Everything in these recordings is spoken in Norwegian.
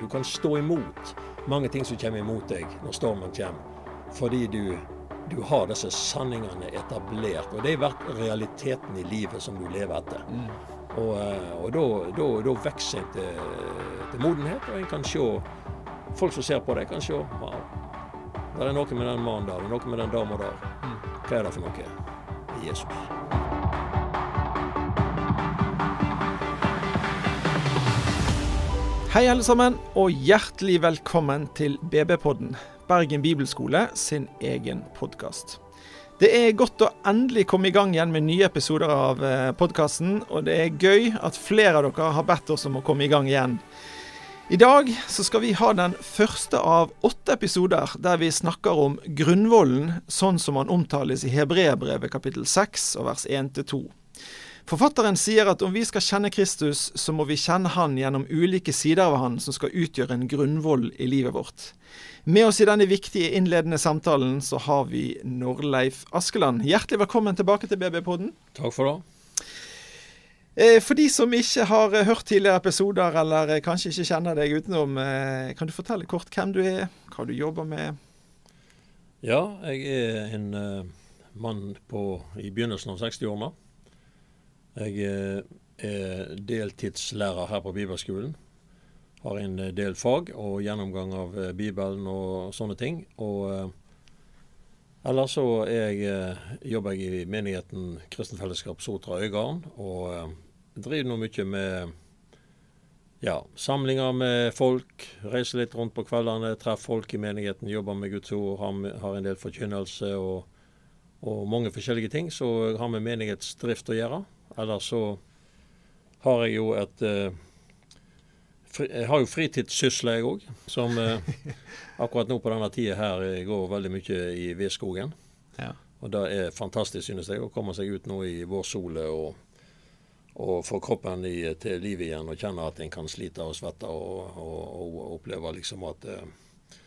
Du kan stå imot mange ting som kommer imot deg når stormen kommer, fordi du, du har disse sanningene etablert. Og det har vært realiteten i livet som du lever etter. Mm. Og, eh, og da vokser en til, til, modenhet, og en kan se Folk som ser på deg, kan se wow, det er noe med den mannen der, noe med den dama der. Mm. Hva er det for noe? Jesus. Hei alle sammen, og hjertelig velkommen til BB-podden, Bergen bibelskole sin egen podkast. Det er godt å endelig komme i gang igjen med nye episoder av eh, podkasten, og det er gøy at flere av dere har bedt oss om å komme i gang igjen. I dag så skal vi ha den første av åtte episoder der vi snakker om grunnvollen sånn som han omtales i Hebreerbrevet kapittel 6 og vers 1-2. Forfatteren sier at om vi skal kjenne Kristus, så må vi kjenne Han gjennom ulike sider av Han som skal utgjøre en grunnvoll i livet vårt. Med oss i denne viktige innledende samtalen så har vi Norleif Askeland. Hjertelig velkommen tilbake til BB-podden. Takk for det. Eh, for de som ikke har eh, hørt tidligere episoder, eller eh, kanskje ikke kjenner deg utenom, kan du fortelle kort hvem du er, hva du jobber med? Ja, jeg er en mann på, i begynnelsen av 60-årene. Jeg er deltidslærer her på bibelskolen. Har en del fag og gjennomgang av Bibelen og sånne ting. Og Ellers så jeg, jobber jeg i menigheten Kristen Fellesskap Sotra Øygarden. Og driver nå mye med ja, samlinger med folk. Reiser litt rundt på kveldene, treffer folk i menigheten, jobber med Guds ord, har, en del forkynnelse og, og, mange forskjellige ting som har med menighetsdrift å gjøre. Eller så har jeg jo et eh, Jeg har jo fritidssysler, jeg òg. Som eh, akkurat nå på denne tida her går veldig mye i vedskogen. Ja. Og det er fantastisk, synes jeg, å komme seg ut nå i vårsolet og og få kroppen i, til liv igjen og kjenne at en kan slite og svette og, og, og oppleve liksom at eh,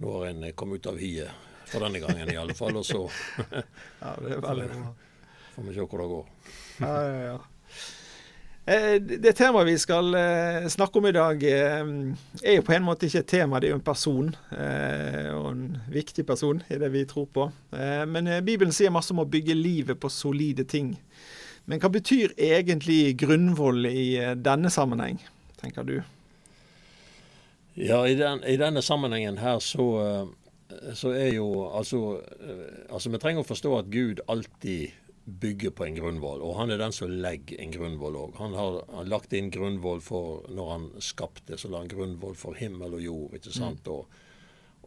nå har en kommet ut av hiet for denne gangen i alle fall. Og så ja, får vi se hvor det går. Ja, ja. Eh, det temaet vi skal eh, snakke om i dag, eh, er jo på en måte ikke et tema, det er jo en person. Og en viktig person i det vi tror på. Men Bibelen sier masse om å bygge livet på solide ting. Men hva betyr egentlig grunnvoll i denne sammenheng, tenker du? Ja, i, den, i denne sammenhengen her så, så er jo altså, altså Vi trenger å forstå at Gud alltid bygger på en grunnvoll. Og han er den som legger en grunnvoll òg. Han har, han lagt inn grunnvoll for når han skapte, så la han grunnvoll for himmel og jord. ikke sant? Mm. Og,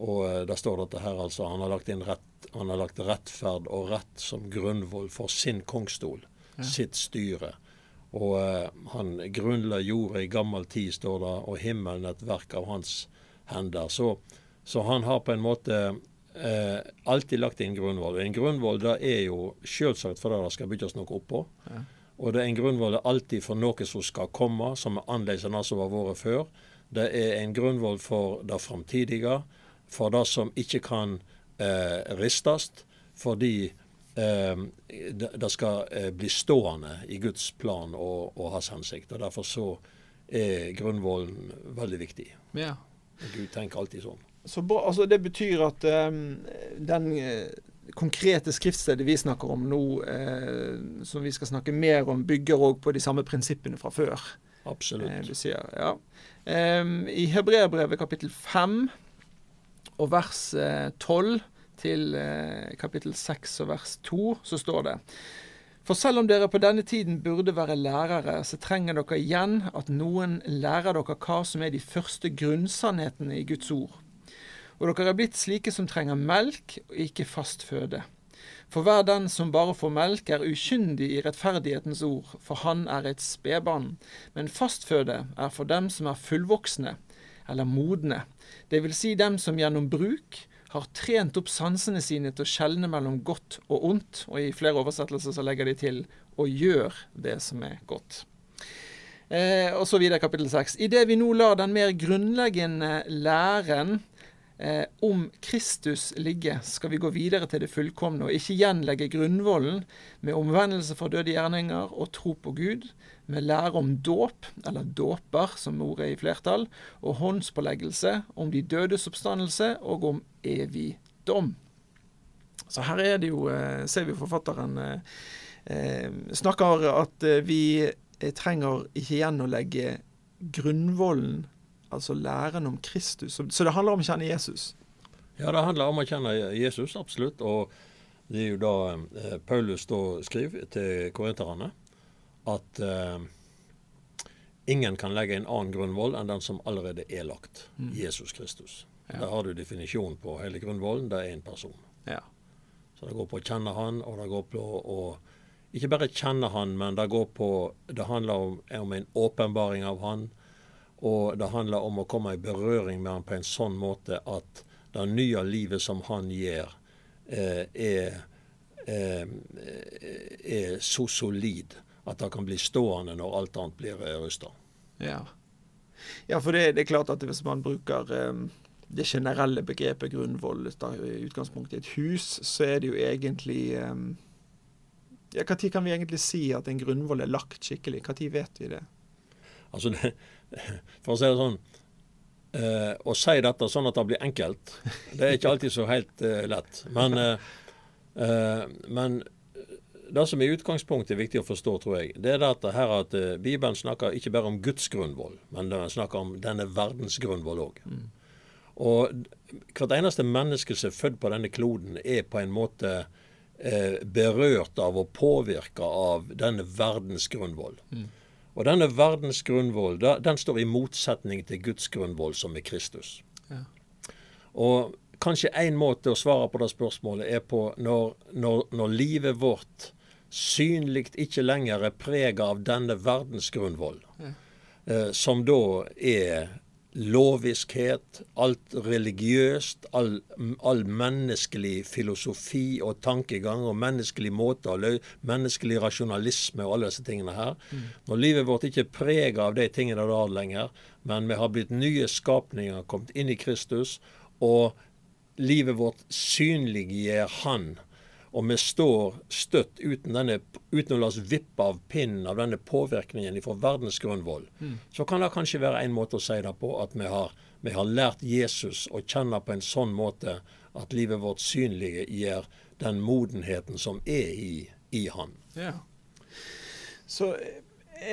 og der står dette her, altså. Han har lagt inn rett, han har lagt rettferd og rett som grunnvoll for sin kongstol sitt styre. Og uh, han grunnla jorda i gammel tid, står det, og himmelen et verk av hans hender. Så, så han har på en måte uh, alltid lagt inn grunnvoll. En grunnvoll det er jo selvsagt fordi det skal bygges noe oppå. Ja. Og det er en grunnvoll alltid for noe som skal komme, som er annerledes enn det som har vært før. Det er en grunnvoll for det framtidige, for det som ikke kan eh, ristes. Fordi eh, det skal eh, bli stående i Guds plan og, og hans hensikt. og Derfor så er grunnvollen veldig viktig. Ja. Gud tenker alltid sånn. Så bra, altså Det betyr at um, den uh, konkrete skriftstedet vi snakker om nå, uh, som vi skal snakke mer om, bygger òg på de samme prinsippene fra før. Absolutt. Du sier, ja. Um, I Hebreerbrevet kapittel 5 og vers 12 til eh, kapittel 6 og vers 2, så står det For selv om dere på denne tiden burde være lærere, så trenger dere igjen at noen lærer dere hva som er de første grunnsannhetene i Guds ord. Og dere er blitt slike som trenger melk og ikke fast føde. For hver den som bare får melk, er ukyndig i rettferdighetens ord, for han er et spedbarn. Men fastføde er for dem som er fullvoksne, eller modne, det vil si dem som gjennom bruk har trent opp sansene sine til å skjelne mellom godt og ondt, og i flere oversettelser så legger de til 'og gjør det som er godt'. Eh, og så videre kapittel 6. Idet vi nå lar den mer grunnleggende læren eh, om Kristus ligge, skal vi gå videre til det fullkomne og ikke gjenlegge grunnvollen med omvendelse fra døde gjerninger og tro på Gud, med lære om dåp, eller dåper som ordet er i flertall, og håndspåleggelse, om de dødes oppstandelse og om evig dom. Så her er det jo, eh, ser vi forfatteren eh, eh snakker at vi trenger ikke gjenlegge grunnvollen, altså læren om Kristus. Så det handler om å kjenne Jesus. Ja, det handler om å kjenne Jesus, absolutt. Og det er jo da eh, Paulus da skriver til korinterne at eh, ingen kan legge en annen grunnvoll enn den som allerede er lagt. Mm. Jesus Kristus. Ja. Der har du definisjonen på hele grunnvollen. Det er én person. Ja. Så det går på å kjenne han, og det går på å ikke bare kjenne han, men det går på Det handler om, om en åpenbaring av han. Og det handler om å komme i berøring med han på en sånn måte at det nye livet som han gir, eh, er, eh, er så solid at det kan bli stående når alt annet blir eh, rusta. Ja. ja. for det, det, er klart at hvis man bruker eh, det generelle begrepet grunnvoll i utgangspunktet i et hus, så er det jo egentlig um, ja, Når kan vi egentlig si at en grunnvoll er lagt skikkelig? Når vet vi det? Altså, det, For å si det sånn uh, Å si dette sånn at det blir enkelt, det er ikke alltid så helt uh, lett. Men, uh, men det som i utgangspunktet er viktig å forstå, tror jeg, det er dette her at Bibelen snakker ikke bare om Guds grunnvoll, men den snakker om denne verdens grunnvoll òg. Mm. Og hvert eneste menneske som er født på denne kloden, er på en måte eh, berørt av og påvirka av denne verdens grunnvoll. Mm. Og denne verdens grunnvoll den står i motsetning til Guds grunnvoll, som er Kristus. Ja. Og kanskje én måte å svare på det spørsmålet er på når, når, når livet vårt synlig ikke lenger er prega av denne verdens grunnvoll, ja. eh, som da er loviskhet, alt religiøst, all, all, menneskelig filosofi og tankegang og menneskelig måte å løse, menneskelig rasjonalisme og alle disse tingene her. Mm. Når livet vårt ikke er prega av de tingene det har lenger, men vi har blitt nye skapninger, kommet inn i Kristus, og livet vårt synliggjør Han. Og vi står støtt uten, denne, uten å la oss vippe av pinnen av denne påvirkningen fra verdens grunnvoll. Mm. Så kan det kanskje være en måte å si det på at vi har, vi har lært Jesus å kjenne på en sånn måte at livet vårt synlige gjør den modenheten som er i, i Han. Ja. Så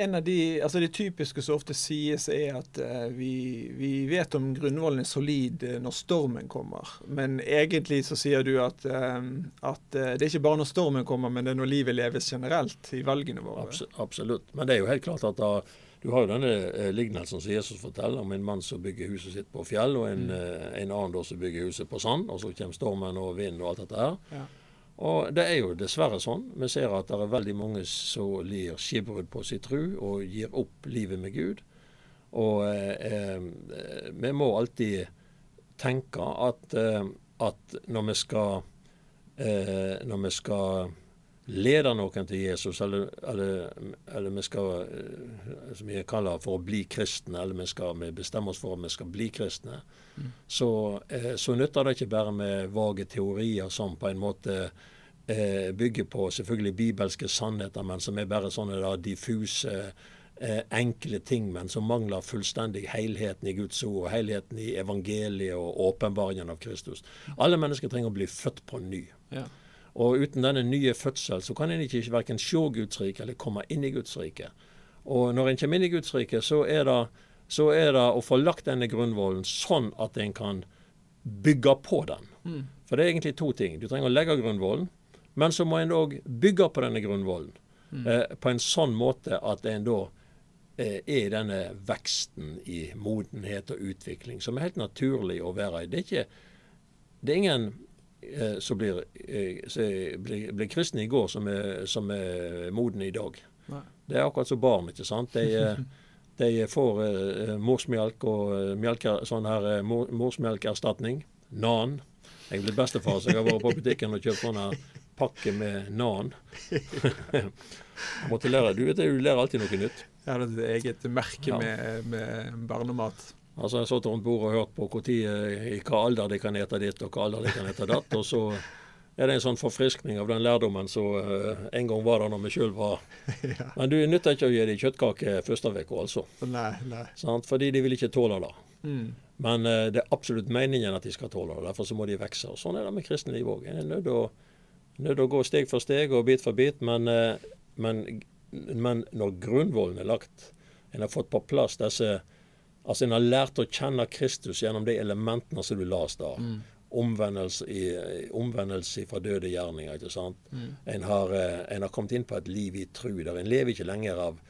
en av de, altså Det typiske som ofte sies, er at uh, vi, vi, vet om grunnvollen er solid uh, når stormen kommer. Men egentlig så sier du at, uh, at det er ikke bare når stormen kommer, men det er når livet leves generelt i valgene våre. Abs absolutt. Men det er jo helt klart at da, du har jo denne lignelsen som Jesus forteller om en mann som bygger huset sitt på fjell, og en, mm. en annen da som bygger huset på sand. Og så kommer stormen og vind og alt dette her. Ja. Og det er jo dessverre sånn. Vi ser at det er veldig mange som lir skipbrudd på sin tru og gir opp livet med Gud. Og eh, eh, vi må alltid tenke at, eh, at når vi skal eh, når vi skal lede noen til Jesus, eller, eller, eller vi skal eh, som jeg kaller for å bli kristne, eller vi skal vi bestemme oss for at vi skal bli kristne, mm. så, eh, så, nytter det ikke bare med vage teorier som på en måte eh, bygger på selvfølgelig bibelske sannheter, men som er bare sånne da, diffuse eh, enkle ting, men som mangler fullstendig helheten i Guds ord, helheten i evangeliet og åpenbaringen av Kristus. Alle mennesker trenger å bli født på ny. Ja. Og uten denne nye fødsel så kan en ikke verken se Guds rike eller komme inn i Guds rike. Og når en kommer inn i Guds rike, så er det, så er det å få lagt denne grunnvollen sånn at en kan bygge på den. Mm. For det er egentlig to ting. Du trenger å legge grunnvollen, men så må en òg bygge på denne grunnvollen mm. eh, på en sånn måte at en da eh, er i denne veksten i modenhet og utvikling, som er helt naturlig å være i. Det er, ikke, det er ingen som blir, eh, blir, blir, kristne i går, som er, som er modne i dag. Nei. Det er akkurat som barn. ikke sant? De, eh, de får uh, morsmelk og uh, melker, sånn her uh, morsmelkerstatning. Nan. Jeg er blitt bestefar, så jeg har vært på butikken og kjøpt sånn her pakke med nan. måtte lære. Du vet du lærer alltid noe nytt. Ja, det er et eget merke ja. med, med barnemat. Altså Jeg satt rundt bordet og hørt på hvor tid, eh, i hva alder de kan ete ditt og hva alder de kan ete datt. Og så er det en sånn forfriskning av den lærdommen som uh, en gang var der når vi sjøl var. ja. Men du nytter ikke å gi dem kjøttkake første uka, altså. Nei, nei. Sant? Fordi de vil ikke tåle det. Mm. Men uh, det er absolutt meningen at de skal tåle det. Derfor så må de vokse. Og sånn er det med kristne liv òg. En er nødt til å, gå steg for steg og bit for bit. Men, uh, men, men når grunnvollen er lagt, en har fått på plass disse Altså En har lært å kjenne Kristus gjennom de elementene som du leste der. Mm omvendelse, i, omvendelse fra døde gjerninger. ikke sant? Mm. En, har, eh, en, har, kommet inn på et liv i tru der en lever ikke lenger av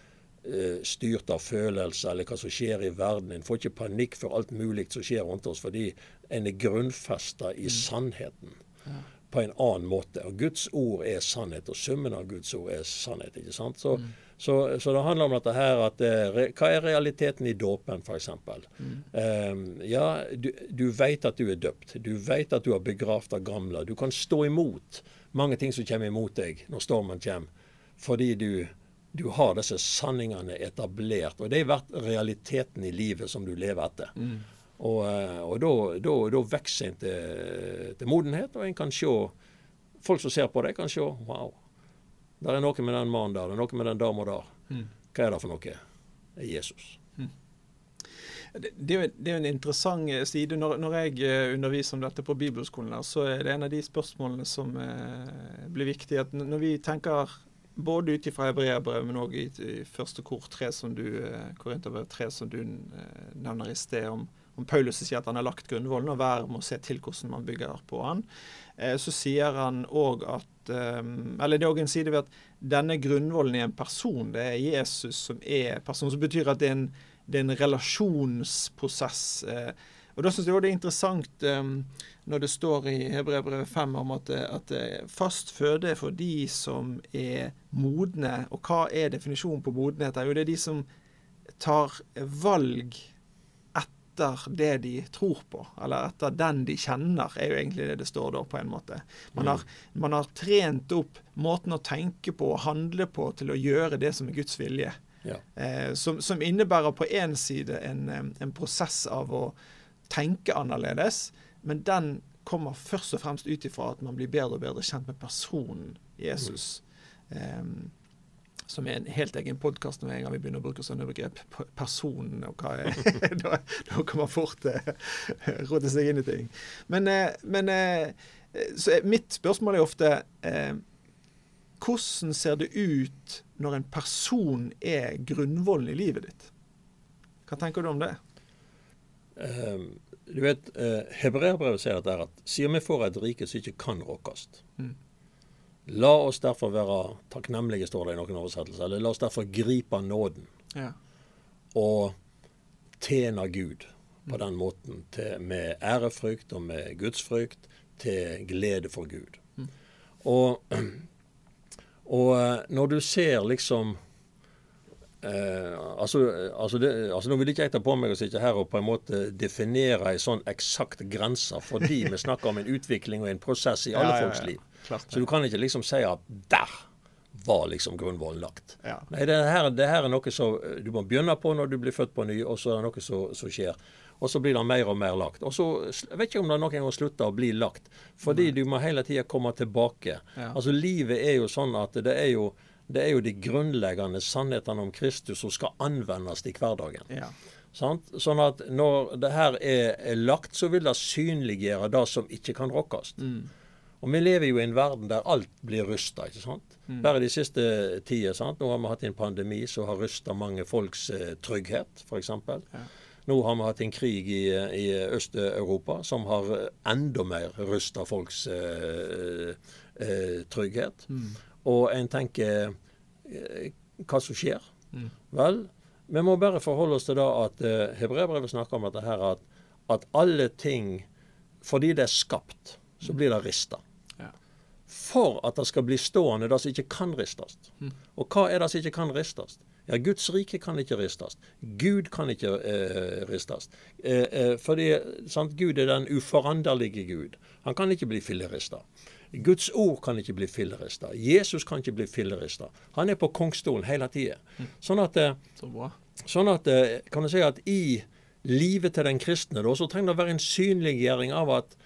uh, styrt av følelser eller hva som skjer i verden. En får ikke panikk for alt mulig som skjer rundt oss, fordi en er grunnfesta i mm. sannheten. Ja. På en annen måte. Og Guds ord er sannhet, og summen av Guds ord er sannhet. ikke sant? Så mm. Så, så, det handler om dette her at eh, Hva er realiteten i dåpen, f.eks.? Mm. Um, ja, du, du vet at du er døpt. Du vet at du har begravd av gamle. Du kan stå imot mange ting som kommer imot deg når stormen kommer, fordi du, du har disse sanningene etablert. Og det har vært realiteten i livet som du lever etter. Mm. Og, eh, og da vokser en til, til modenhet, og en kan se Folk som ser på deg, kan se Wow, det er noe med den mannen der, det er noe med den dama der. Mm. Hva er det for noe? Det er Jesus. Mm. Det, det, er jo, det, er en interessant eh, side. Når, når, jeg eh, underviser om dette på bibelskolen, så er det en av de spørsmålene som eh, blir viktig. at Når vi tenker både ut ifra hebreerbrevet, men òg i, i, første kor 3, som du, eh, Korinterbrev 3, som du nevner i sted, om, om Paulus sier at han har lagt grunnvollen, og hver må se til hvordan man bygger på han. Eh, så sier han òg at eh, Eller det er òg en side ved at denne grunnvollen er en person. Det er Jesus som er person. Som betyr at det er en, det er en relasjonsprosess. Eh. Og Da syns jeg også det er interessant når det står i Hebrevet 5 om at, at fast føde for de som er modne. Og hva er definisjonen på modenhet? Jo, det er de som tar valg etter det de tror på, eller etter den de kjenner, er jo egentlig det det står da, på en måte. Man har, man har trent opp måten å tenke på og handle på til å gjøre det som er Guds vilje. Ja. Eh, som, som, innebærer på én side en, en, prosess av å tenke annerledes, men den kommer først og fremst ut ifra at man blir bedre og bedre kjent med personen Jesus. Mm. Um, som er en helt egen podkast når en gang vi begynner å bruke sånne begrep. Personen og hva er da, da kan man fort eh, rote seg inn i ting. Men, eh, men eh, mitt spørsmål er ofte eh, hvordan ser det ut når en person er grunnvollen i livet ditt? Hva tenker du om det? Um, du vet, uh, Hebreerbrevet sier at, at siden vi får et rike som ikke kan rokkes mm. La oss derfor være takknemlige, står det i noen oversettelser. Eller la oss derfor gripe nåden. Ja. Og tjene Gud på den måten. Til, med ærefrykt og med gudsfrykt. Til glede for Gud. Mm. Og, og, eh, når du ser liksom eh, altså, altså, det, altså, Nå vil ikke jeg ta på meg å sitte her og på en måte definere en sånn eksakt grense, fordi vi snakker om en utvikling og en prosess i alle ja, folks liv. Klart, så du kan ikke liksom si at der var liksom grunnvollen lagt. Ja. Nei, det her, det her, er noe som du må begynne på når du blir født på ny, og så er det noe som skjer. Og så blir det mer og mer lagt. Og så jeg vet ikke om det noen gang slutter å bli lagt. Fordi Nei. du må hele tida komme tilbake. Ja. Altså Livet er jo sånn at det er jo, det er jo de grunnleggende sannhetene om Kristus som skal anvendes i hverdagen. Ja. Sånn at når det her er, er, lagt, så vil det synliggjøre det som ikke kan rokkes. Mm. Og vi lever jo i en verden der alt blir rusta. ikke sant? Mm. Bare de siste tider. sant? Nå har vi hatt en pandemi som har rusta mange folks eh, trygghet, f.eks. Ja. Nå har vi hatt en krig i, i Øst-Europa som har enda mer rusta folks eh, eh, trygghet. Mm. Og en tenker eh, hva som skjer? Mm. Vel, vi må bare forholde oss til da at eh, Hebreabrevet snakker om dette her, at, at alle ting, fordi det er skapt, så blir det rista for at det skal bli stående det som ikke kan ristes. Mm. Og hva er det som ikke kan ristes? Ja, Guds rike kan ikke ristes. Gud kan ikke eh, ristes. Eh, eh, fordi sant, Gud er den uforanderlige Gud. Han kan ikke bli fillerista. Guds ord kan ikke bli fillerista. Jesus kan ikke bli fillerista. Han er på kongstolen hele tida. Mm. Sånn at, eh, sånn at eh, kan du si at i livet til den kristne da, så trenger det å være en synliggjøring av at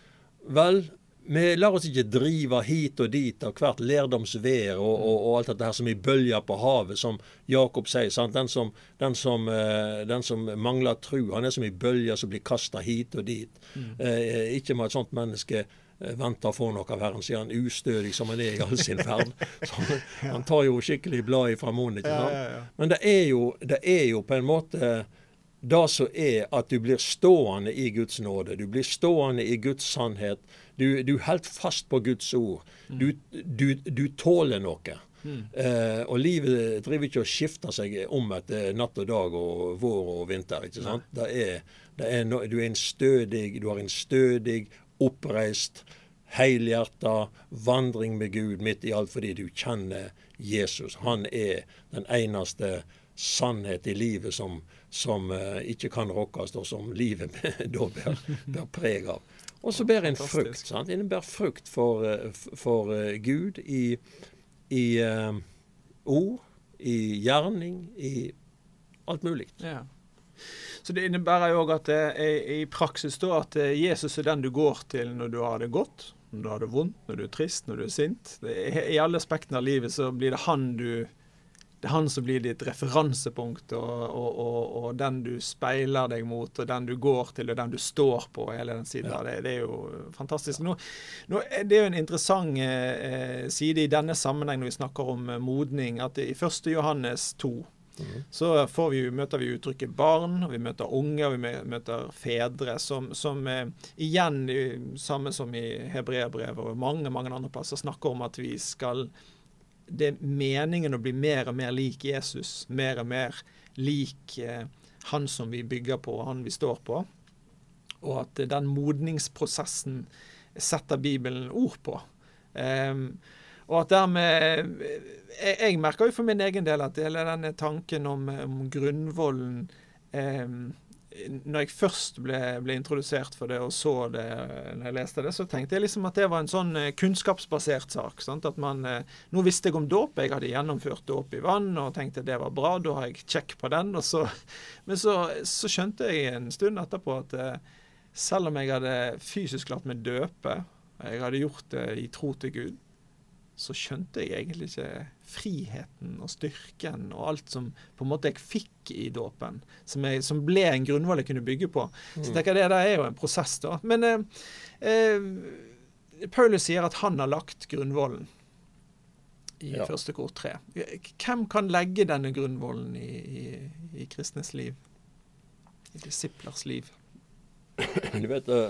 vel, vi lar oss ikke drive hit og dit av hvert lærdomsvær og, og, og, alt dette her som i bølger på havet, som Jakob sier. sant? Den som, den som, uh, den som mangler tru, han er som i bølger som blir kasta hit og dit. Mm. Eh, ikke må et sånt menneske vente å få noe av Herren, sier han ustødig som han er i all sin ferd. Så han tar jo skikkelig bladet fra munnen. ikke sant? Ja, ja, ja. Men det er, jo, det er jo på en måte det som er at du blir stående i Guds nåde. Du blir stående i Guds sannhet. Du, du helt fast på Guds ord. Mm. Du, du, du tåler noe. Mm. Eh, og livet driver ikke og skifter seg om etter natt og dag og vår og vinter. ikke sant? Det er, det er no, du er en stødig, du har en stødig, oppreist, helhjerta vandring med Gud midt i alt fordi du kjenner Jesus. Han er den eneste sannhet i livet som, som uh, ikke kan rokkes, og som livet da bærer, bær preg av. Og så bærer en frukt. sant? En bærer frukt for, uh, for uh, Gud i, i ord, i gjerning, i alt mulig. Ja. Så Det innebærer jo òg at det er i praksis da at Jesus er den du går til når du har det godt, når du har det vondt, når du er trist, når du er sint. Er, I alle aspektene av livet så blir det han du det er han som blir ditt referansepunkt, og, og, og, og, den du speiler deg mot, og den du går til, og den du står på, hele den siden. Ja. Det, det, er jo fantastisk. Nå, nå, det er jo en interessant eh, side i denne sammenheng når vi snakker om eh, modning, at i 1. Johannes 2 mm. så vi, møter vi uttrykket barn, og vi møter unge, og vi møter fedre, som, som eh, igjen, samme som i hebreerbrevet og mange, mange andre plasser, snakker om at vi skal det er meningen å bli mer og mer lik Jesus. Mer og mer lik eh, han som vi bygger på, han vi står på. Og at eh, den modningsprosessen setter Bibelen ord på. Um, og at dermed eh, jeg, jeg, merker jo for min egen del at hele denne tanken om, om grunnvollen eh, når jeg først ble, ble, introdusert for det og så det når jeg leste det, så tenkte jeg liksom at det var en sånn eh, kunnskapsbasert sak. Sant? At man, eh, Nå visste jeg om dåp, jeg hadde gjennomført dåp i vann og tenkte det var bra, da har jeg check på den. Så, men så, så, skjønte jeg en stund etterpå at selv om jeg hadde fysisk latt meg døpe, jeg hadde gjort det i tro til Gud, så skjønte jeg egentlig ikke friheten og styrken og alt som på en måte jeg fikk i dåpen, som, som, ble en grunnvoll jeg kunne bygge på. Så jeg mm. tenker det der er jo en prosess, da. Men eh, eh, Paulus sier at han har lagt grunnvollen i ja. første kor tre. Hvem kan legge denne grunnvollen i, i, i kristnes liv? I disiplers liv? Du vet, det,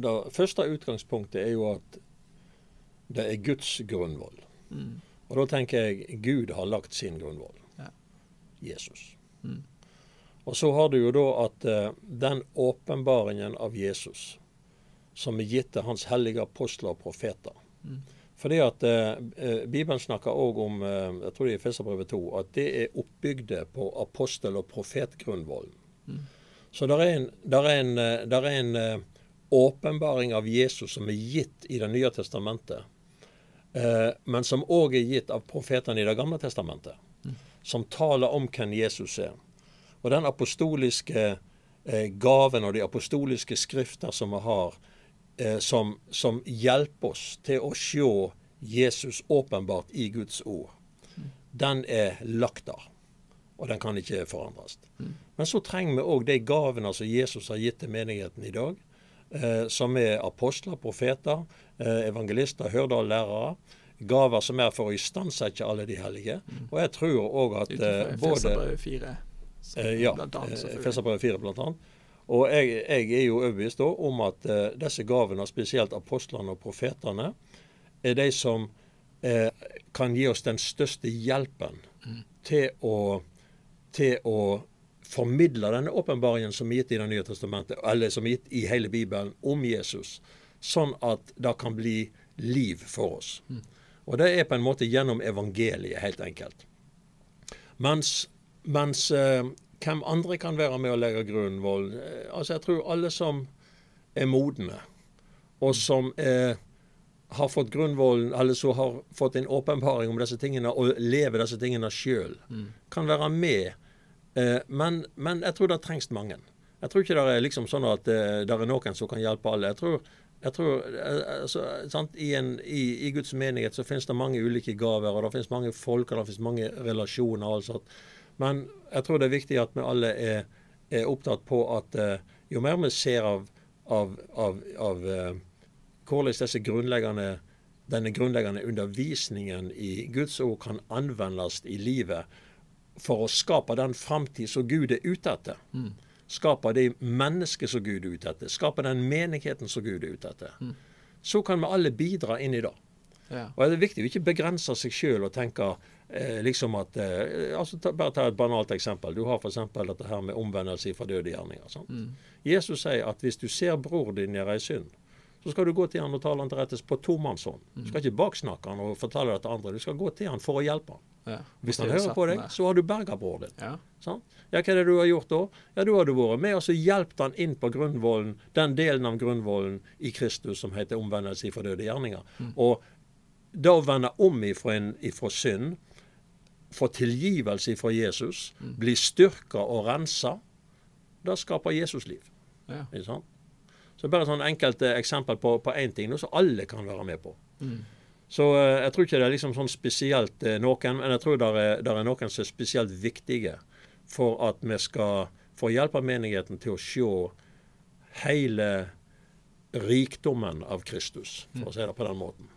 det første utgangspunktet er jo at det er Guds grunnvoll. Mm. Og da tenker jeg Gud har lagt sin grunnvoll. Ja. Jesus. Mm. Og så har du jo da at uh, den åpenbaringen av Jesus som er gitt til hans hellige apostler og profeter. Mm. Fordi at uh, Bibelen snakker òg om uh, jeg tror det er i Feserbrevet 2, at det er oppbygde på apostel- og profetgrunnvollen. Mm. Så det er en, der er en, der er en åpenbaring av Jesus som er gitt i Det nye testamentet men som òg er gitt av profetene i Det gamle testamentet, som taler om hvem Jesus er. Og den apostoliske eh, gaven og de apostoliske skrifter som vi har, eh, som, som, hjelper oss til å se Jesus åpenbart i Guds ord, den er lagt der. Og den kan ikke forandres. Mm. Men så trenger vi òg de gavene som Jesus har gitt til menigheten i dag. Eh, som er apostler, profeter, Eh, evangelister, lærere, Gaver som er for å istandsette alle de hellige. Mm. Og jeg tror òg at uh, både Feserbrevet 4. Uh, ja, Feserbrevet 4 blant annet. Og jeg, jeg er jo overbevist om at disse gavene, spesielt apostlene og profetene, er de som kan gi oss den største hjelpen mm. til, å, til å formidle denne åpenbaringen som er gitt i Det nye testamentet, eller som er gitt i hele Bibelen om Jesus sånn at det kan bli liv for oss. Og det er på en måte gjennom evangeliet, helt enkelt. Mens, mens eh, hvem andre kan være med å legge grunnvoll? Eh, altså, jeg tror alle som er modne, og som er har fått grunnvollen, eller så har fått en åpenbaring om disse tingene, og lever disse tingene sjøl, mm. kan være med. Eh, men, men, jeg tror det trengs mange. Jeg tror ikke det er liksom sånn at eh, det er noen som kan hjelpe alle. Jeg tror Jeg tror, eh, altså? I, en, i, I Guds menighet så finnes det mange ulike gaver, og det finnes mange folk og det finnes mange relasjoner. og alt sånt. Men jeg tror det er viktig at vi alle er, er opptatt på at jo mer vi ser av, av, av, av hvordan disse grunnleggende, denne grunnleggende undervisningen i Guds ord kan anvendes i livet for å skape den framtid som Gud er ute etter. Mm. Skape de mennesker som Gud er ute etter. Skape den menigheten som Gud er ute etter. Mm. Så kan vi alle bidra inn i det. Ja. Og Det er viktig å ikke begrense seg sjøl og tenke eh, liksom at eh, altså ta, Bare ta et banalt eksempel. Du har f.eks. dette her med omvendelse fra døde gjerninger. Mm. Jesus sier at hvis du ser bror din gjøre ei synd, så skal du gå til han og tale han til rettes på tomannshånd. Du skal ikke baksnakke han og fortelle det til andre. Du skal gå til han for å hjelpe han. Ja. Hvis han hører på deg, så har du berga broren din. Ja. Sånn? Ja, hva er det du har gjort da? Ja, Da har du vært med og så hjulpet han inn på grunnvollen, den delen av grunnvollen i Kristus som heter omvendelse fra døde gjerninger. Og da å vende om ifra, en, ifra synd, få tilgivelse ifra Jesus, bli styrka og rensa, det skaper Jesusliv. Ja. Ikke sant? Så bare sånn enkelt eh, eksempel på én ting noe som alle kan være med på. Mm. Så eh, jeg tror ikke det er liksom sånn spesielt eh, noen, men jeg tror det er, er noen som er spesielt viktige for at vi skal få hjelp av menigheten til å se hele rikdommen av Kristus, for å si det på den måten.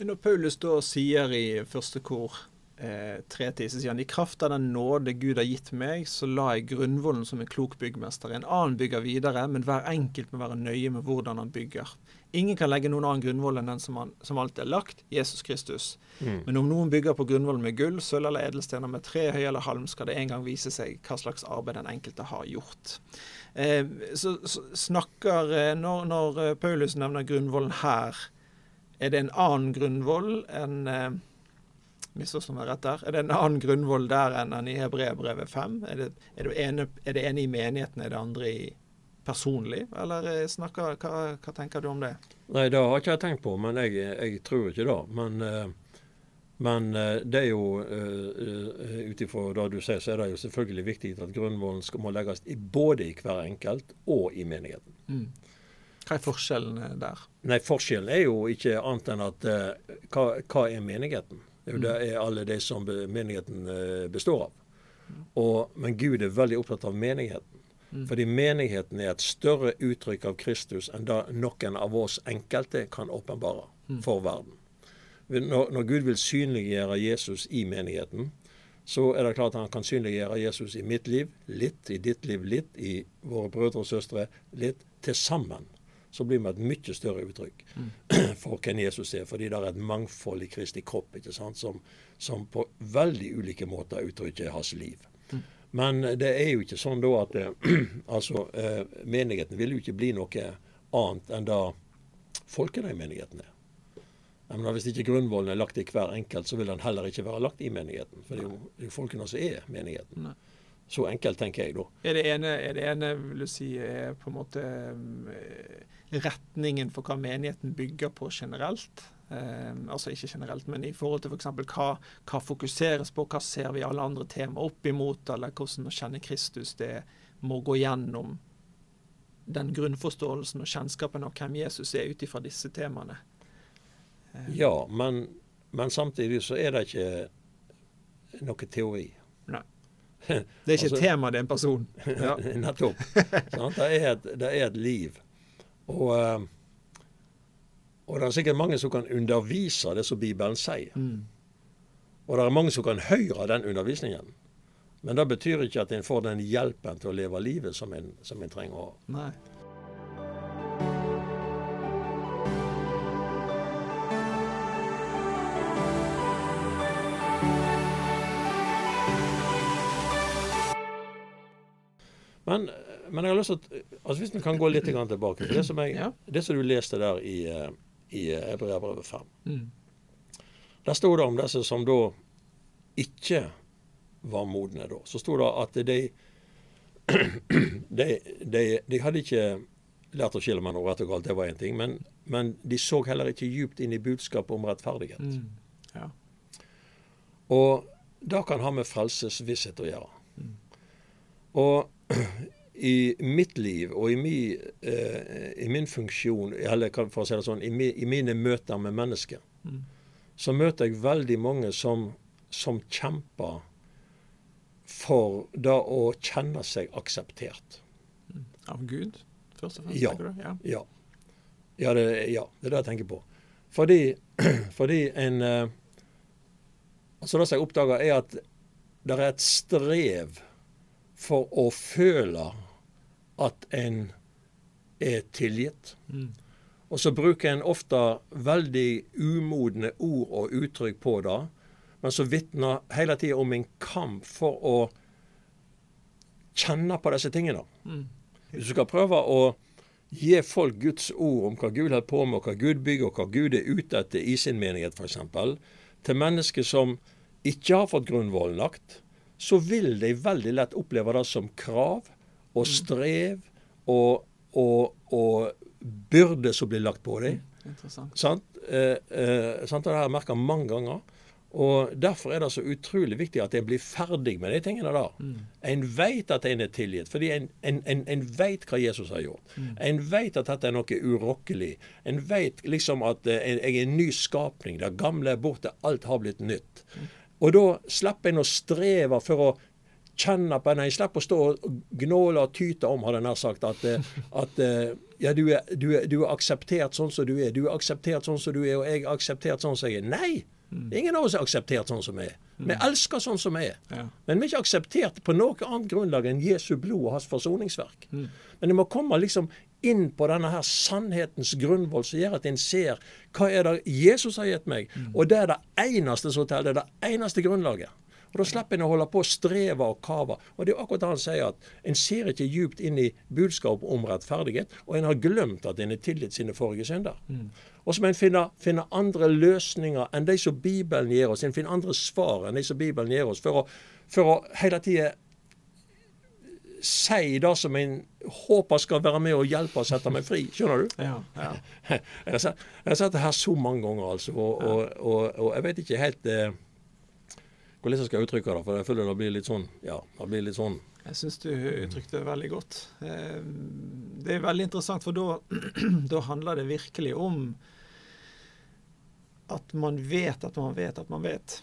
Når Paulus da sier i første kor eh, tre tiser han i kraft av den nåde Gud har gitt meg, så la jeg grunnvollen som en klok byggmester. En annen bygger videre, men hver enkelt må være nøye med hvordan han bygger. Ingen kan legge noen annen grunnvoll enn den som, han, som alltid er lagt, Jesus Kristus. Mm. Men om noen bygger på grunnvollen med gull, sølv eller edelstener, med tre, høy eller halm, skal det en gang vise seg hva slags arbeid den enkelte har gjort. Eh, så, så snakker eh, når, når eh, Paulus nevner grunnvollen her, er det en annen grunnvoll enn eh, Misforstå meg rett der. Er det en annen grunnvoll der enn i Hebreerbrevet 5? Er det, er, det ene, er det ene i menigheten, er det andre i personlig? Eller eh, snakker, hva, hva tenker du om det? Nei, det har ikke jeg tenkt på, men jeg, jeg tror ikke det. Men, eh, men eh, det er jo ut ifra det du sier, så er det jo selvfølgelig viktig at grunnvollen skal, må legges i, både i hver enkelt og i menigheten. Mm. Hva er forskjellen der? Nei, forskjellen er jo ikke annet enn at hva, hva er menigheten? Det er alle de som menigheten eh, består av. Og, men Gud er veldig opptatt av menigheten. Mm. Fordi menigheten er et større uttrykk av Kristus enn det noen av oss enkelte kan åpenbare Mm. for verden. Når, når Gud vil synliggjøre Jesus i menigheten, så er det klart at han kan synliggjøre Jesus i mitt liv litt, i ditt liv litt, i våre brødre og søstre litt. Til sammen så blir vi et mye større uttrykk for hvem Jesus er. Fordi det er et mangfold i Kristi kropp ikke sant? Som, som på veldig ulike måter uttrykker hans liv. Men det er jo ikke sånn da at eh, altså, eh, menigheten vil jo ikke bli noe annet enn det folkene i menigheten er. Men hvis ikke grunnvollen er lagt i hver enkelt, så vil den heller ikke være lagt i menigheten. For det er jo, det er jo folkene som er menigheten. Nei. Så enkelt tenker jeg da. Er det ene, er det ene vil du si, er på en måte eh, retningen for hva menigheten bygger på generelt? Um, altså ikke generelt, men i forhold til f.eks. Hva, hva fokuseres på, hva ser vi alle andre temaer opp imot, eller hvordan å kjenne Kristus det må gå gjennom den grunnforståelsen og kjennskapen av hvem Jesus er ut ifra disse temaene. Um. Ja, men, men samtidig så er det ikke noe teori. Det er ikke Altså- et tema, det er en person. Ja. Nettopp. Det, er et, det er et liv. Og, eh, og det er sikkert mange som kan undervise det som Bibelen sier. Mm. Og det er mange som kan høre den undervisningen. Men det betyr ikke at en får den hjelpen til å leve livet som en, som en trenger å ha. Nei. Men, men jeg har lyst til å altså Hvis vi kan gå litt tilbake til det som, jeg, Ja. det som du leste der i, eh, i Hebreabrevet 5. Mm. Der sto det om disse som da ikke var modne da. Så sto det at de de, de, de hadde ikke lært å skille mellom rett og galt, det var én ting. Men, men de så heller ikke djupt inn i budskapet om rettferdighet. Mm. Ja. Og det kan ha med frelsesvisshet å gjøre. Og i mitt liv og i min, eh, i min funksjon, eller for å si det sånn, i, mi, i mine møter med mennesker, mm. så møter jeg veldig mange som, som kjemper for det å kjenne seg akseptert. Mm. Av Gud, først og fremst? Ja. du? Ja, ja. Ja, det, ja, det er det jeg tenker på. Fordi, fordi en eh, Altså Det som jeg oppdager, er at det er et strev for å føle at en er tilgitt. Mm. Og så bruker en ofte veldig umodne ord og uttrykk på det, men så vitner hele tida om en kamp for å kjenne på disse tingene. Mm. Hvis du skal prøve å gi folk Guds ord om hva Gud holder på med, og hva Gud bygger, og hva Gud er ute etter i sin menighet, f.eks., til mennesker som ikke har fått grunnvollen lagt, så vil de veldig lett oppleve det som krav og mm. strev og, og, og byrde som blir lagt på dem. Mm, interessant. Sant? Eh, eh, sant? Det har jeg merka mange ganger. Og Derfor er det så utrolig viktig at en blir ferdig med de tingene der. Mm. En vet at en er tilgitt, fordi en, en, en, en vet hva Jesus har gjort. Mm. En vet at dette er noe urokkelig. En vet liksom at eh, jeg er en ny skapning. Det gamle er borte, alt har blitt nytt. Mm. Og da slipper en å streve for å kjenne på en. Slipper å stå og gnåle og tyte om, hadde jeg nær sagt, at, eh, at eh, ja, du er, du, er, du er, akseptert sånn som du er. Du er akseptert sånn som du er, og jeg er akseptert sånn som jeg er. Nei! Mm. Ingen av oss er akseptert sånn som vi er. Vi mm. elsker sånn som vi er. Ja. Men vi er ikke akseptert på noe annet grunnlag enn Jesu blod og hans forsoningsverk. Mm. Men det må komme liksom inn på denne her sannhetens grunnvoll som gjør at en ser hva er det Jesus har gitt meg. Mm. Og det er det eneste som teller. Det er det eneste grunnlaget. Og Da slipper en å holde på å streve og kave. Og Det er akkurat det han sier, at en ser ikke djupt inn i budskap om rettferdighet, og en har glemt at en er tilgitt sine forrige synder. Mm. Og så må en finne, finne, andre løsninger enn de som Bibelen gir oss. En finner andre svar enn de som Bibelen gir oss, for å, for å hele tida si det som en håper skal være med og hjelpe og sette meg fri. Skjønner du? Ja, ja. Jeg har sett, jeg har sett det her så mange ganger, altså. Og, og, og, og jeg vet ikke helt eh, hvordan jeg skal uttrykke det. For jeg føler det blir litt sånn Ja, det blir litt sånn jeg syns du uttrykte det veldig godt. Eh, det er veldig interessant, for da, da handler det virkelig om at man vet at man vet at man vet.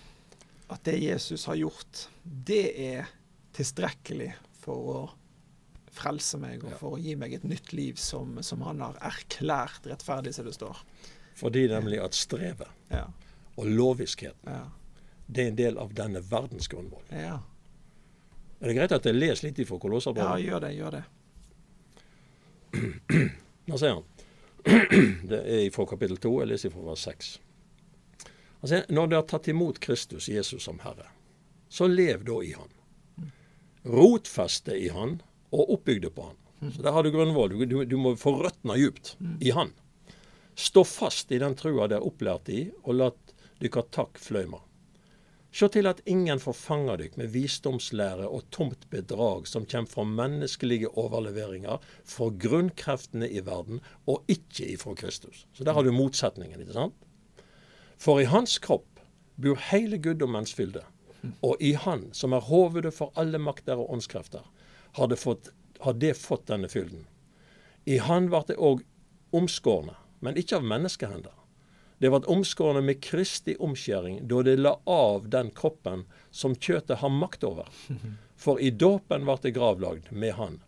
At det Jesus har gjort, det er tilstrekkelig for å frelse meg og for å gi meg et nytt liv som, som han har erklært rettferdig, som det står. Fordi nemlig at strevet ja. og loviskheten, ja. det er en del av denne verdens grunnmål. Ja. Er det greit at jeg leser litt ifra Kolosserbrevet? Ja, gjør det. Gjør det. Nå sier han Det er fra kapittel 2, jeg leser fra vers 6. Han sier når dere har tatt imot Kristus Jesus som Herre, så lev da i Han rotfeste i han og oppbygde på han. Så Der har du grunnvoll. Du, du, må få røttene djupt i han. Stå fast i den trua dere er opplært i, og la dykkar takk fløyma. Se til at ingen får fanga dykk med visdomslære og tomt bedrag som kommer fra menneskelige overleveringer, fra grunnkreftene i verden, og ikke ifra Kristus. Så der har du motsetningen, ikke sant? For i hans kropp bor hele guddommens fylde. Og i Han, som er hovedet for alle makter og åndskrefter, har det fått, har det fått denne fylden. I Han ble det òg omskårne, men ikke av menneskehender. Det ble omskårne med Kristi omskjæring, da det la av den kroppen som kjøttet har makt over. For i dåpen ble det gravlagd med Han.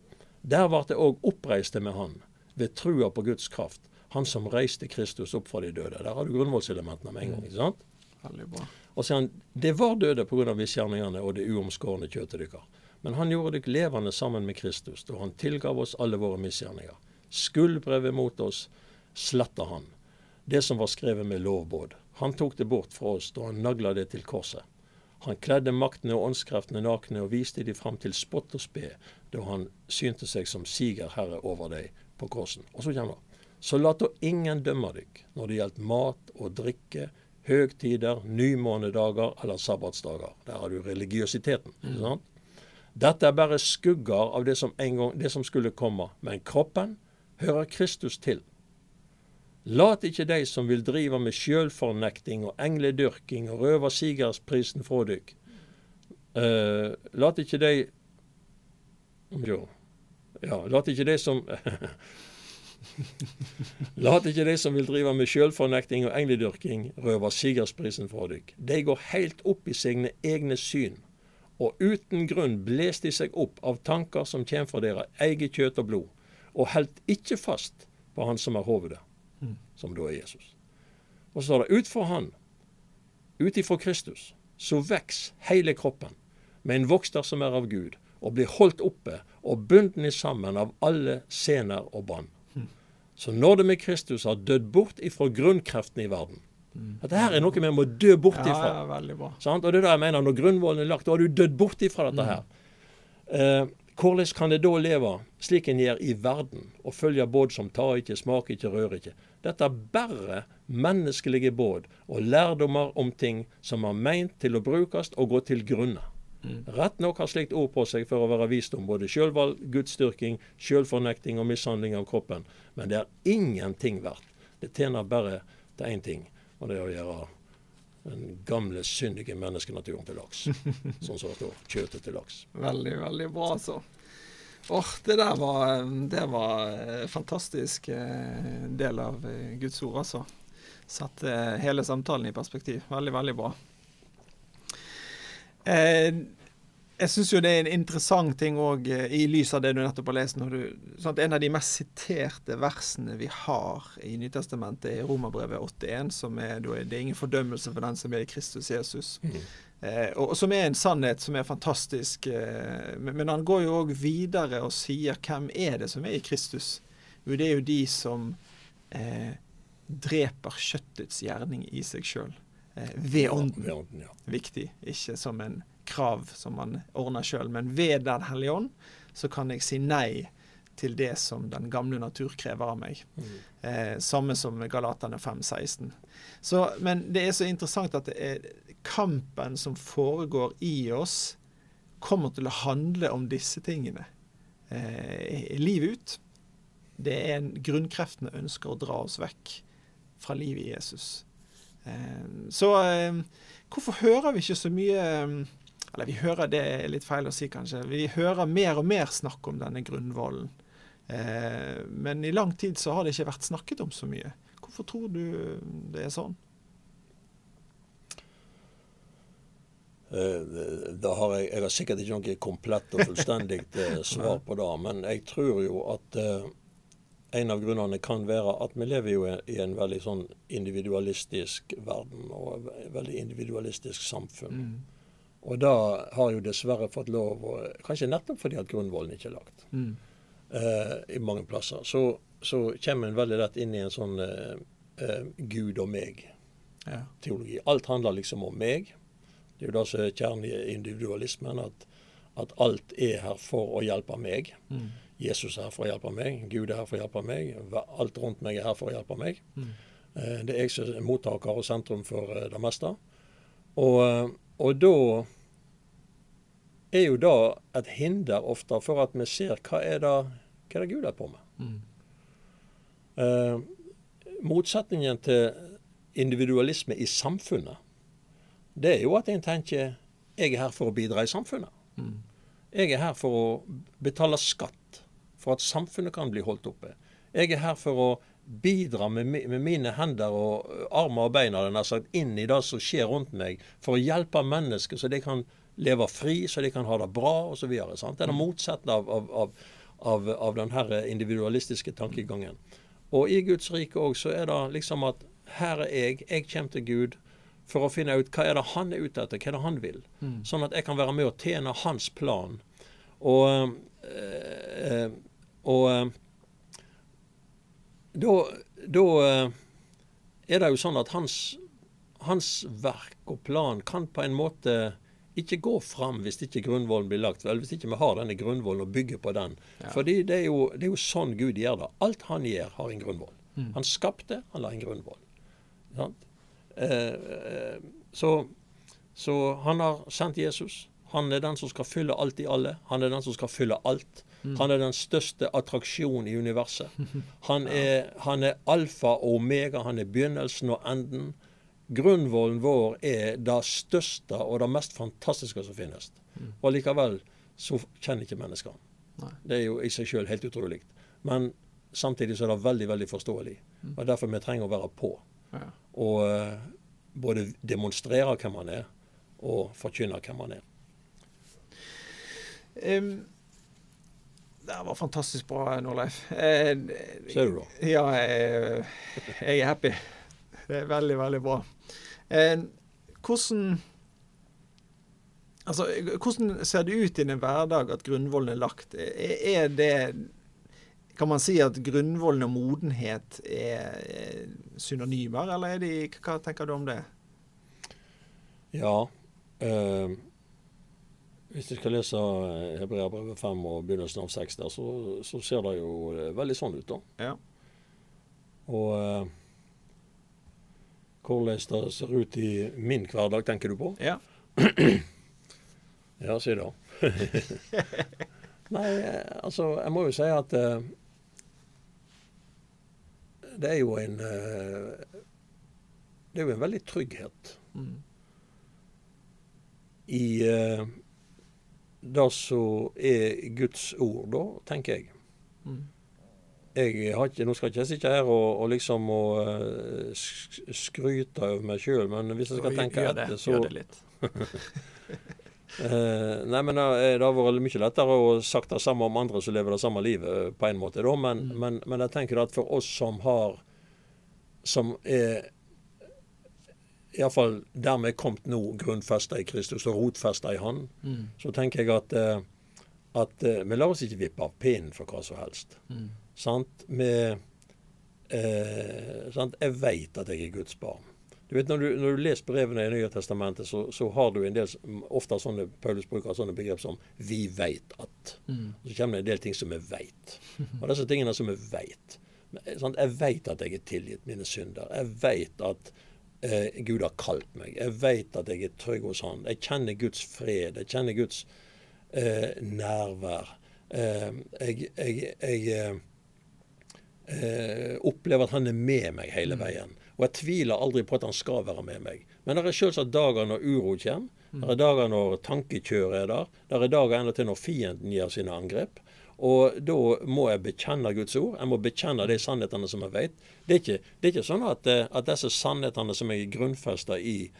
Der ble det òg oppreiste med Han, ved trua på Guds kraft. Han som reiste Kristus opp fra de døde. Der har du grunnvollselementene med en gang. ikke sant? Veldig bra. Og sier han det var døde pga. misgjerningene og det uomskårne kjøttet deres. Men han gjorde dere levende sammen med Kristus, da han tilgav oss alle våre misgjerninger. Skuldbrevet mot oss sletta han, det som var skrevet med lovbåd. Han tok det bort fra oss da han nagla det til korset. Han kledde maktene og åndskreftene nakne og viste de fram til spott og spe, da han synte seg som sigerherre over deg på korsen. Og så kommer det. Så la da ingen dømme dykk når det gjaldt mat og drikke, høgtider, nymånedager eller sabbatsdager. Der har du religiøsiteten. ikke Mm. Dette er bare skugger av det som, gang, det som skulle komme. Men kroppen hører Kristus til. Lat ikke de som vil drive med sjølfornekting og engledyrking og røve sigersprisen fra dykk. Uh, lat ikke de jo, Ja, lat ikke de som Lat ikke de som vil drive med sjølfornekting og engledyrking, røve sigersprisen fra dykk. De går helt opp i sine egne syn, og uten grunn bles de seg opp av tanker som kommer fra deres eget kjøtt og blod, og helt ikke fast på Han som er hovedet, som da er Jesus. Og så står det ut fra Han, ut ifra Kristus, så veks hele kroppen med en vokster som er av Gud, og blir holdt oppe og bundet sammen av alle sener og bånd. Så når du med Kristus har dødd bort ifra grunnkreftene i verden Dette her er noe vi må dø bort Ja, ifra. ja, veldig bra. Sant? Og det er det jeg mener, Når grunnvollen er lagt, da har du dødd bort ifra dette her. Eh, hvordan kan det da leve slik en gjør i verden, og følge båd som tar ikke, smaker ikke, rører ikke? Dette er bare menneskelige båd og lærdommer om ting som er meint til å brukes og gå til grunne. Rett nok har slikt ord på seg for å være visdom, både sjølvalg, gudsdyrking, sjølfornekting og mishandling av kroppen. Men det er ingenting verdt. Det tjener bare til én ting, og det er å gjøre den gamle, syndige menneskenaturen til laks. Sånn som det står. Kjøttet til laks. Veldig, veldig bra, altså. Åh, det der var, det var eh, fantastisk eh, del av eh, Guds ord, altså. Satte eh, hele samtalen i perspektiv. Veldig, veldig bra. Eh, jeg syns jo det er en interessant ting òg, i lys av det du nettopp har lest. Når du, sant, en av de mest siterte versene vi har i Nytestamentet, er Romerbrevet 81, som er det er ingen fordømmelse for den som er i Kristus Jesus. Eh, og, og som er en sannhet som er fantastisk. Eh, men, men han går jo òg videre og sier hvem er det som er i Kristus? Jo, det er jo de som eh, dreper kjøttets gjerning i seg sjøl. Eh, ved ånden Ved ånden, ja. viktig, ikke som en krav som man ordner sjøl. Men ved Den hellige ånd så kan jeg si nei til det som den gamle natur krever av meg. Eh, samme som Galatane 5,16. Men det er så interessant at det kampen som foregår i oss, kommer til å handle om disse tingene eh, livet ut. Det er en grunnkreftene ønsker å dra oss vekk fra livet i Jesus. Eh, så eh, hvorfor hører vi ikke så mye eh, Eller vi hører det er litt feil å si, kanskje. Vi hører mer og mer snakk om denne grunnvollen. Eh, men i lang tid så har det ikke vært snakket om så mye. Hvorfor tror du det er sånn? Eh, Da har jeg, jeg har sikkert ikke noe komplett og fullstendig eh, svar på det, men jeg tror jo at eh, en av grunnene kan være at vi lever jo i en veldig sånn individualistisk verden og et veldig individualistisk samfunn. Og det har jo dessverre fått lov, kanskje nettopp fordi at grunnvollen ikke er lagt eh, i mange plasser, så, så kommer en veldig lett inn i en sånn eh, eh, Gud og meg-teologi. Ja. Alt handler liksom om meg. Det er jo det som er kjernen i individualismen, at, at alt er her for å hjelpe meg. Jesus er her for å hjelpe meg, Gud er her for å hjelpe meg, alt rundt meg er her for å hjelpe meg. Mm. Det er jeg som er mottaker og sentrum for det meste. Og, og da er jo det et hinder ofte for at vi ser hva er det, hva er det Gud er på med. Eh, motsetningen til individualisme i samfunnet, det er jo at en tenker jeg er her for å bidra i samfunnet. Jeg er her for å betale skatt, for at samfunnet kan bli holdt oppe. Jeg er her for å bidra med, med mine hender og armer og bein hadde jeg nær sagt, inn i det som skjer rundt meg, for å hjelpe mennesker så de kan leve fri, så de kan ha det bra osv. Det er det motsatte av, av, av, av, av den her individualistiske tankegangen. Og i Guds rike òg så er det liksom at her er jeg, jeg kommer til Gud for å finne ut hva er det han er ute etter, hva er det han vil. Sånn at jeg kan være med og tjene hans plan. Og, øh, og eh, da, da er det jo sånn at hans, hans verk og plan kan på en måte ikke gå fram hvis ikke grunnvollen blir lagt. Eller hvis ikke vi har denne grunnvollen og bygger på den. Fordi det er, jo, det er jo sånn Gud gjør det. Alt han gjør, har en grunnvoll. Han skapte, han la en grunnvoll. Eh, eh, så, så han har sendt Jesus. Han er den som skal fylle alt i alle. Han er den som skal fylle alt. Han er den største attraksjonen i universet. Han er, han er alfa og omega. Han er begynnelsen og enden. Grunnvollen vår er det største og det mest fantastiske som finnes. Og likevel så kjenner ikke mennesker han. Det er jo i seg sjøl helt utrolig. Men samtidig så er det veldig, veldig forståelig. Og derfor vi trenger å være på. Ja. Og eh, både demonstrere hvem man er, og forkynne hvem man er. Um, det var fantastisk bra, Norleif. Eh, Ser du da? Ja, jeg, jeg er happy. Det er veldig, veldig bra. Eh, hvordan Altså, hvordan ser det ut i din hverdag at grunnvollen er lagt? Er det Kan man si at grunnvollen og modenhet er er synonymer, eller er de Hva tenker du om det? Ja. Eh, hvis du skal lese Hebreabrevet 5 og begynnelsen av 6 der, så, så ser det jo eh, veldig sånn ut, da. Ja. Og eh, hvordan det ser ut i min hverdag, tenker du på? Ja. Ja, si det. Nei, eh, altså, jeg må jo si at uh, det er jo en uh, Det er jo en veldig trygghet Mm. i uh, det som er Guds ord, da, tenker jeg. Mm. Jeg har ikke, nå skal ikke jeg sitte her og, og liksom og, eh, sk- skryte over meg sjøl, men hvis jeg skal tenke gjør det, etter, så Gjør det litt. uh, nei, men uh, det har vært mye lettere å sagt det samme om andre som lever det samme livet, eh, på en måte. Da. Men, Mm. men, men jeg tenker at for oss som har Som er iallfall dermed kommet nå grunnfesta i Kristus og rotfesta i Han, Mm. så tenker jeg at, eh, at eh, vi lar oss ikke vippe av pinnen for hva som helst. Mm. Sant? med eh, sant? Jeg veit at jeg er Guds barn. Du vet, Når du, når du leser brevene i Nye Testamentet, så, så har du en del, ofte sånne, Paulus bruker sånne begrep som 'vi veit at'. Mm. Så kommer det en del ting som vi veit. Og disse tingene som vi veit? Jeg veit at jeg er tilgitt mine synder. Jeg veit at eh, Gud har kalt meg. Jeg veit at jeg er trygg hos Han. Jeg kjenner Guds fred. Jeg kjenner Guds eh, nærvær. Eh, jeg jeg, jeg eh, opplever at han er med meg hele veien. Og jeg tviler aldri på at han skal være med meg. Men det er selvsagt dager når uro kommer. Det er dager når tankekjøret er der. Det er dager enda til når fienden gjør sine angrep. Og da må jeg bekjenne Guds ord. Jeg må bekjenne de sannhetene som jeg vet. Det er ikke, det er ikke sånn at, eh, at disse sannhetene som jeg er grunnfesta i,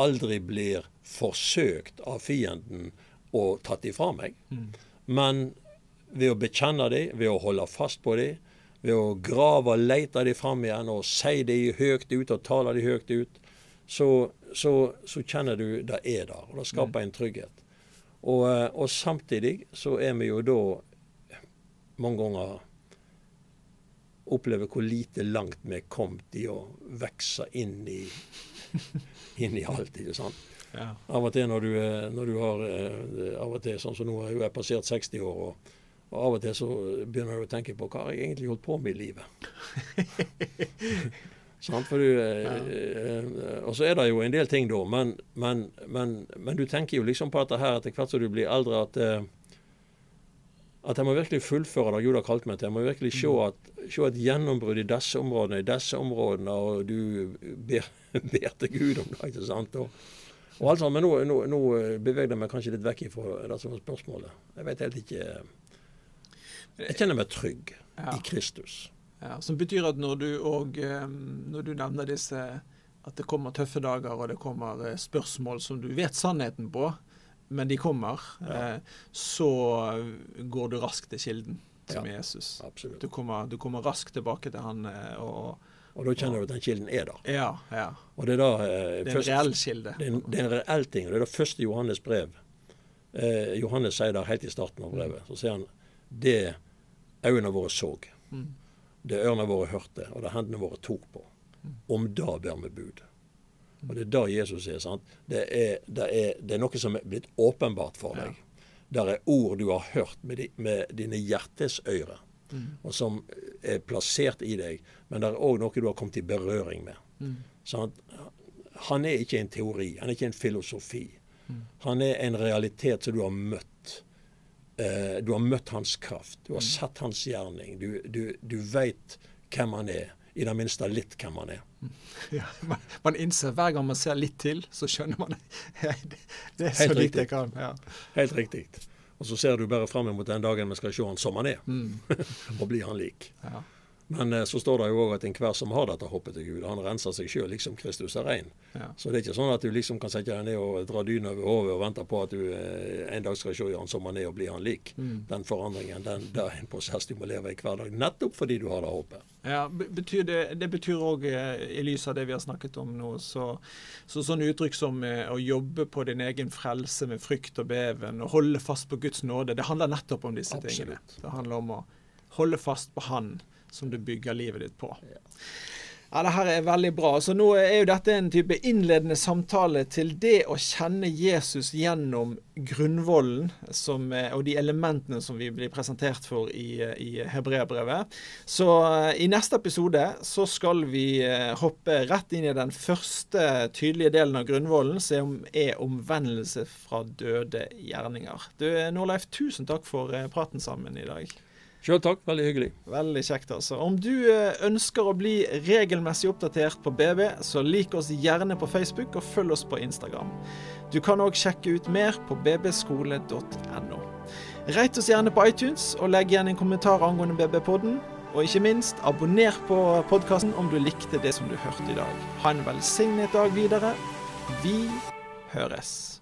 aldri blir forsøkt av fienden og tatt ifra meg. Men ved å bekjenne dem, ved å holde fast på dem, ved å grave og lete dem fram igjen og si dem høyt ut og tale dem høyt ut, så, så, så kjenner du det er der. Og det skaper en trygghet. Og, eh, og samtidig så er vi jo da mange ganger opplever hvor lite langt vi er kommet i å vokse inn i, inn i alt. ikke sant? Ja. Av og til når du, er- når du har eh, Av og til, sånn som nå har jeg passert 60 år, og, og av og til så begynner du å tenke på hva har jeg egentlig holdt på med i livet. Sant? For du, ja. eh, og så er det jo en del ting da, men, men, men, men du tenker jo liksom på dette her etter hvert som du blir eldre, at eh, at jeg må virkelig fullføre det Gud har kalt meg til. Jeg må virkelig se, at, se et gjennombrudd i disse områdene, i disse områdene, og du ber, ber til Gud om det. ikke sant? Og, og alt sånt, Men nå, nå, nå beveger jeg meg kanskje litt vekk fra det som var spørsmålet. Jeg vet helt ikke Jeg kjenner meg trygg Ja. i Kristus. Ja, som betyr at når du, og, når du nevner disse At det kommer tøffe dager og det kommer eh, spørsmål som du vet sannheten på, men de kommer, Ja. eh, så går du raskt til kilden, som Ja. Jesus. Absolutt. Du kommer, du kommer raskt tilbake til han eh, og Og da kjenner du at den kilden er der. Ja, ja. Og det er da eh, Det er en først- reell kilde. Det er en, det er en reell ting. og Det er da første Johannes brev. Eh, Johannes sier det helt i starten av brevet. Så sier han det øynene våre så, Mm. det ørene våre hørte, og det hendene våre tok på. Om det ber vi bud. Og det er det Jesus sier. sant? Det er, det, er, det er noe som er blitt åpenbart for deg. Det er ord du har hørt med, di, med dine hjertesøyre, Mm. og som er plassert i deg. Men det er òg noe du har kommet i berøring med. Mm. Sant? Han er ikke en teori, han er ikke en filosofi. Mm. Han er en realitet som du har møtt. Eh, du har møtt hans kraft, du har sett hans gjerning. Du, du, du veit hvem han er. I det minste litt hvem han er. Ja, man, man innser hver gang man ser litt til, så skjønner man det, det er så Helt lite jeg kan. Ja. Helt riktig. Og så ser du bare frem mot den dagen vi skal se han som han er, Mm. og bli han lik. Ja. Men eh, så står det jo òg at enhver som har dette hoppet til Gud, han renser seg sjøl liksom Kristus er rein. Ja. Så det er ikke sånn at du liksom kan sette deg ned og dra dyna over hodet og vente på at du eh, en dag skal se han som han er og bli han lik. Mm. Den forandringen, den, det er en prosess du må leve i hver dag, nettopp fordi du har det håpet. Ja, betyr det, det betyr òg, i lys av det vi har snakket om nå, så, så sånne uttrykk som eh, å jobbe på din egen frelse med frykt og beven, og holde fast på Guds nåde, det handler nettopp om disse tingene. Det handler om å holde fast på Han som du bygger livet ditt på. Ja, det her er veldig bra. Så nå er jo dette en type innledende samtale til det å kjenne Jesus gjennom grunnvollen som, eh, og de elementene som vi blir presentert for i, eh, i Hebreabrevet. Så eh, i neste episode så skal vi eh, hoppe rett inn i den første tydelige delen av grunnvollen, som er omvendelse fra døde gjerninger. Du, Norleif, tusen takk for eh, praten sammen i dag. Sjøl takk, veldig hyggelig. Veldig kjekt, altså. Om du eh, ønsker å bli regelmessig oppdatert på BB, så lik oss gjerne på Facebook og følg oss på Instagram. Du kan òg sjekke ut mer på bbskole.no. Reit oss gjerne på iTunes, og legg igjen en kommentar angående BB-podden. Og ikke minst, abonner på podkasten om du likte det som du hørte i dag. Ha en velsignet dag videre. Vi høres.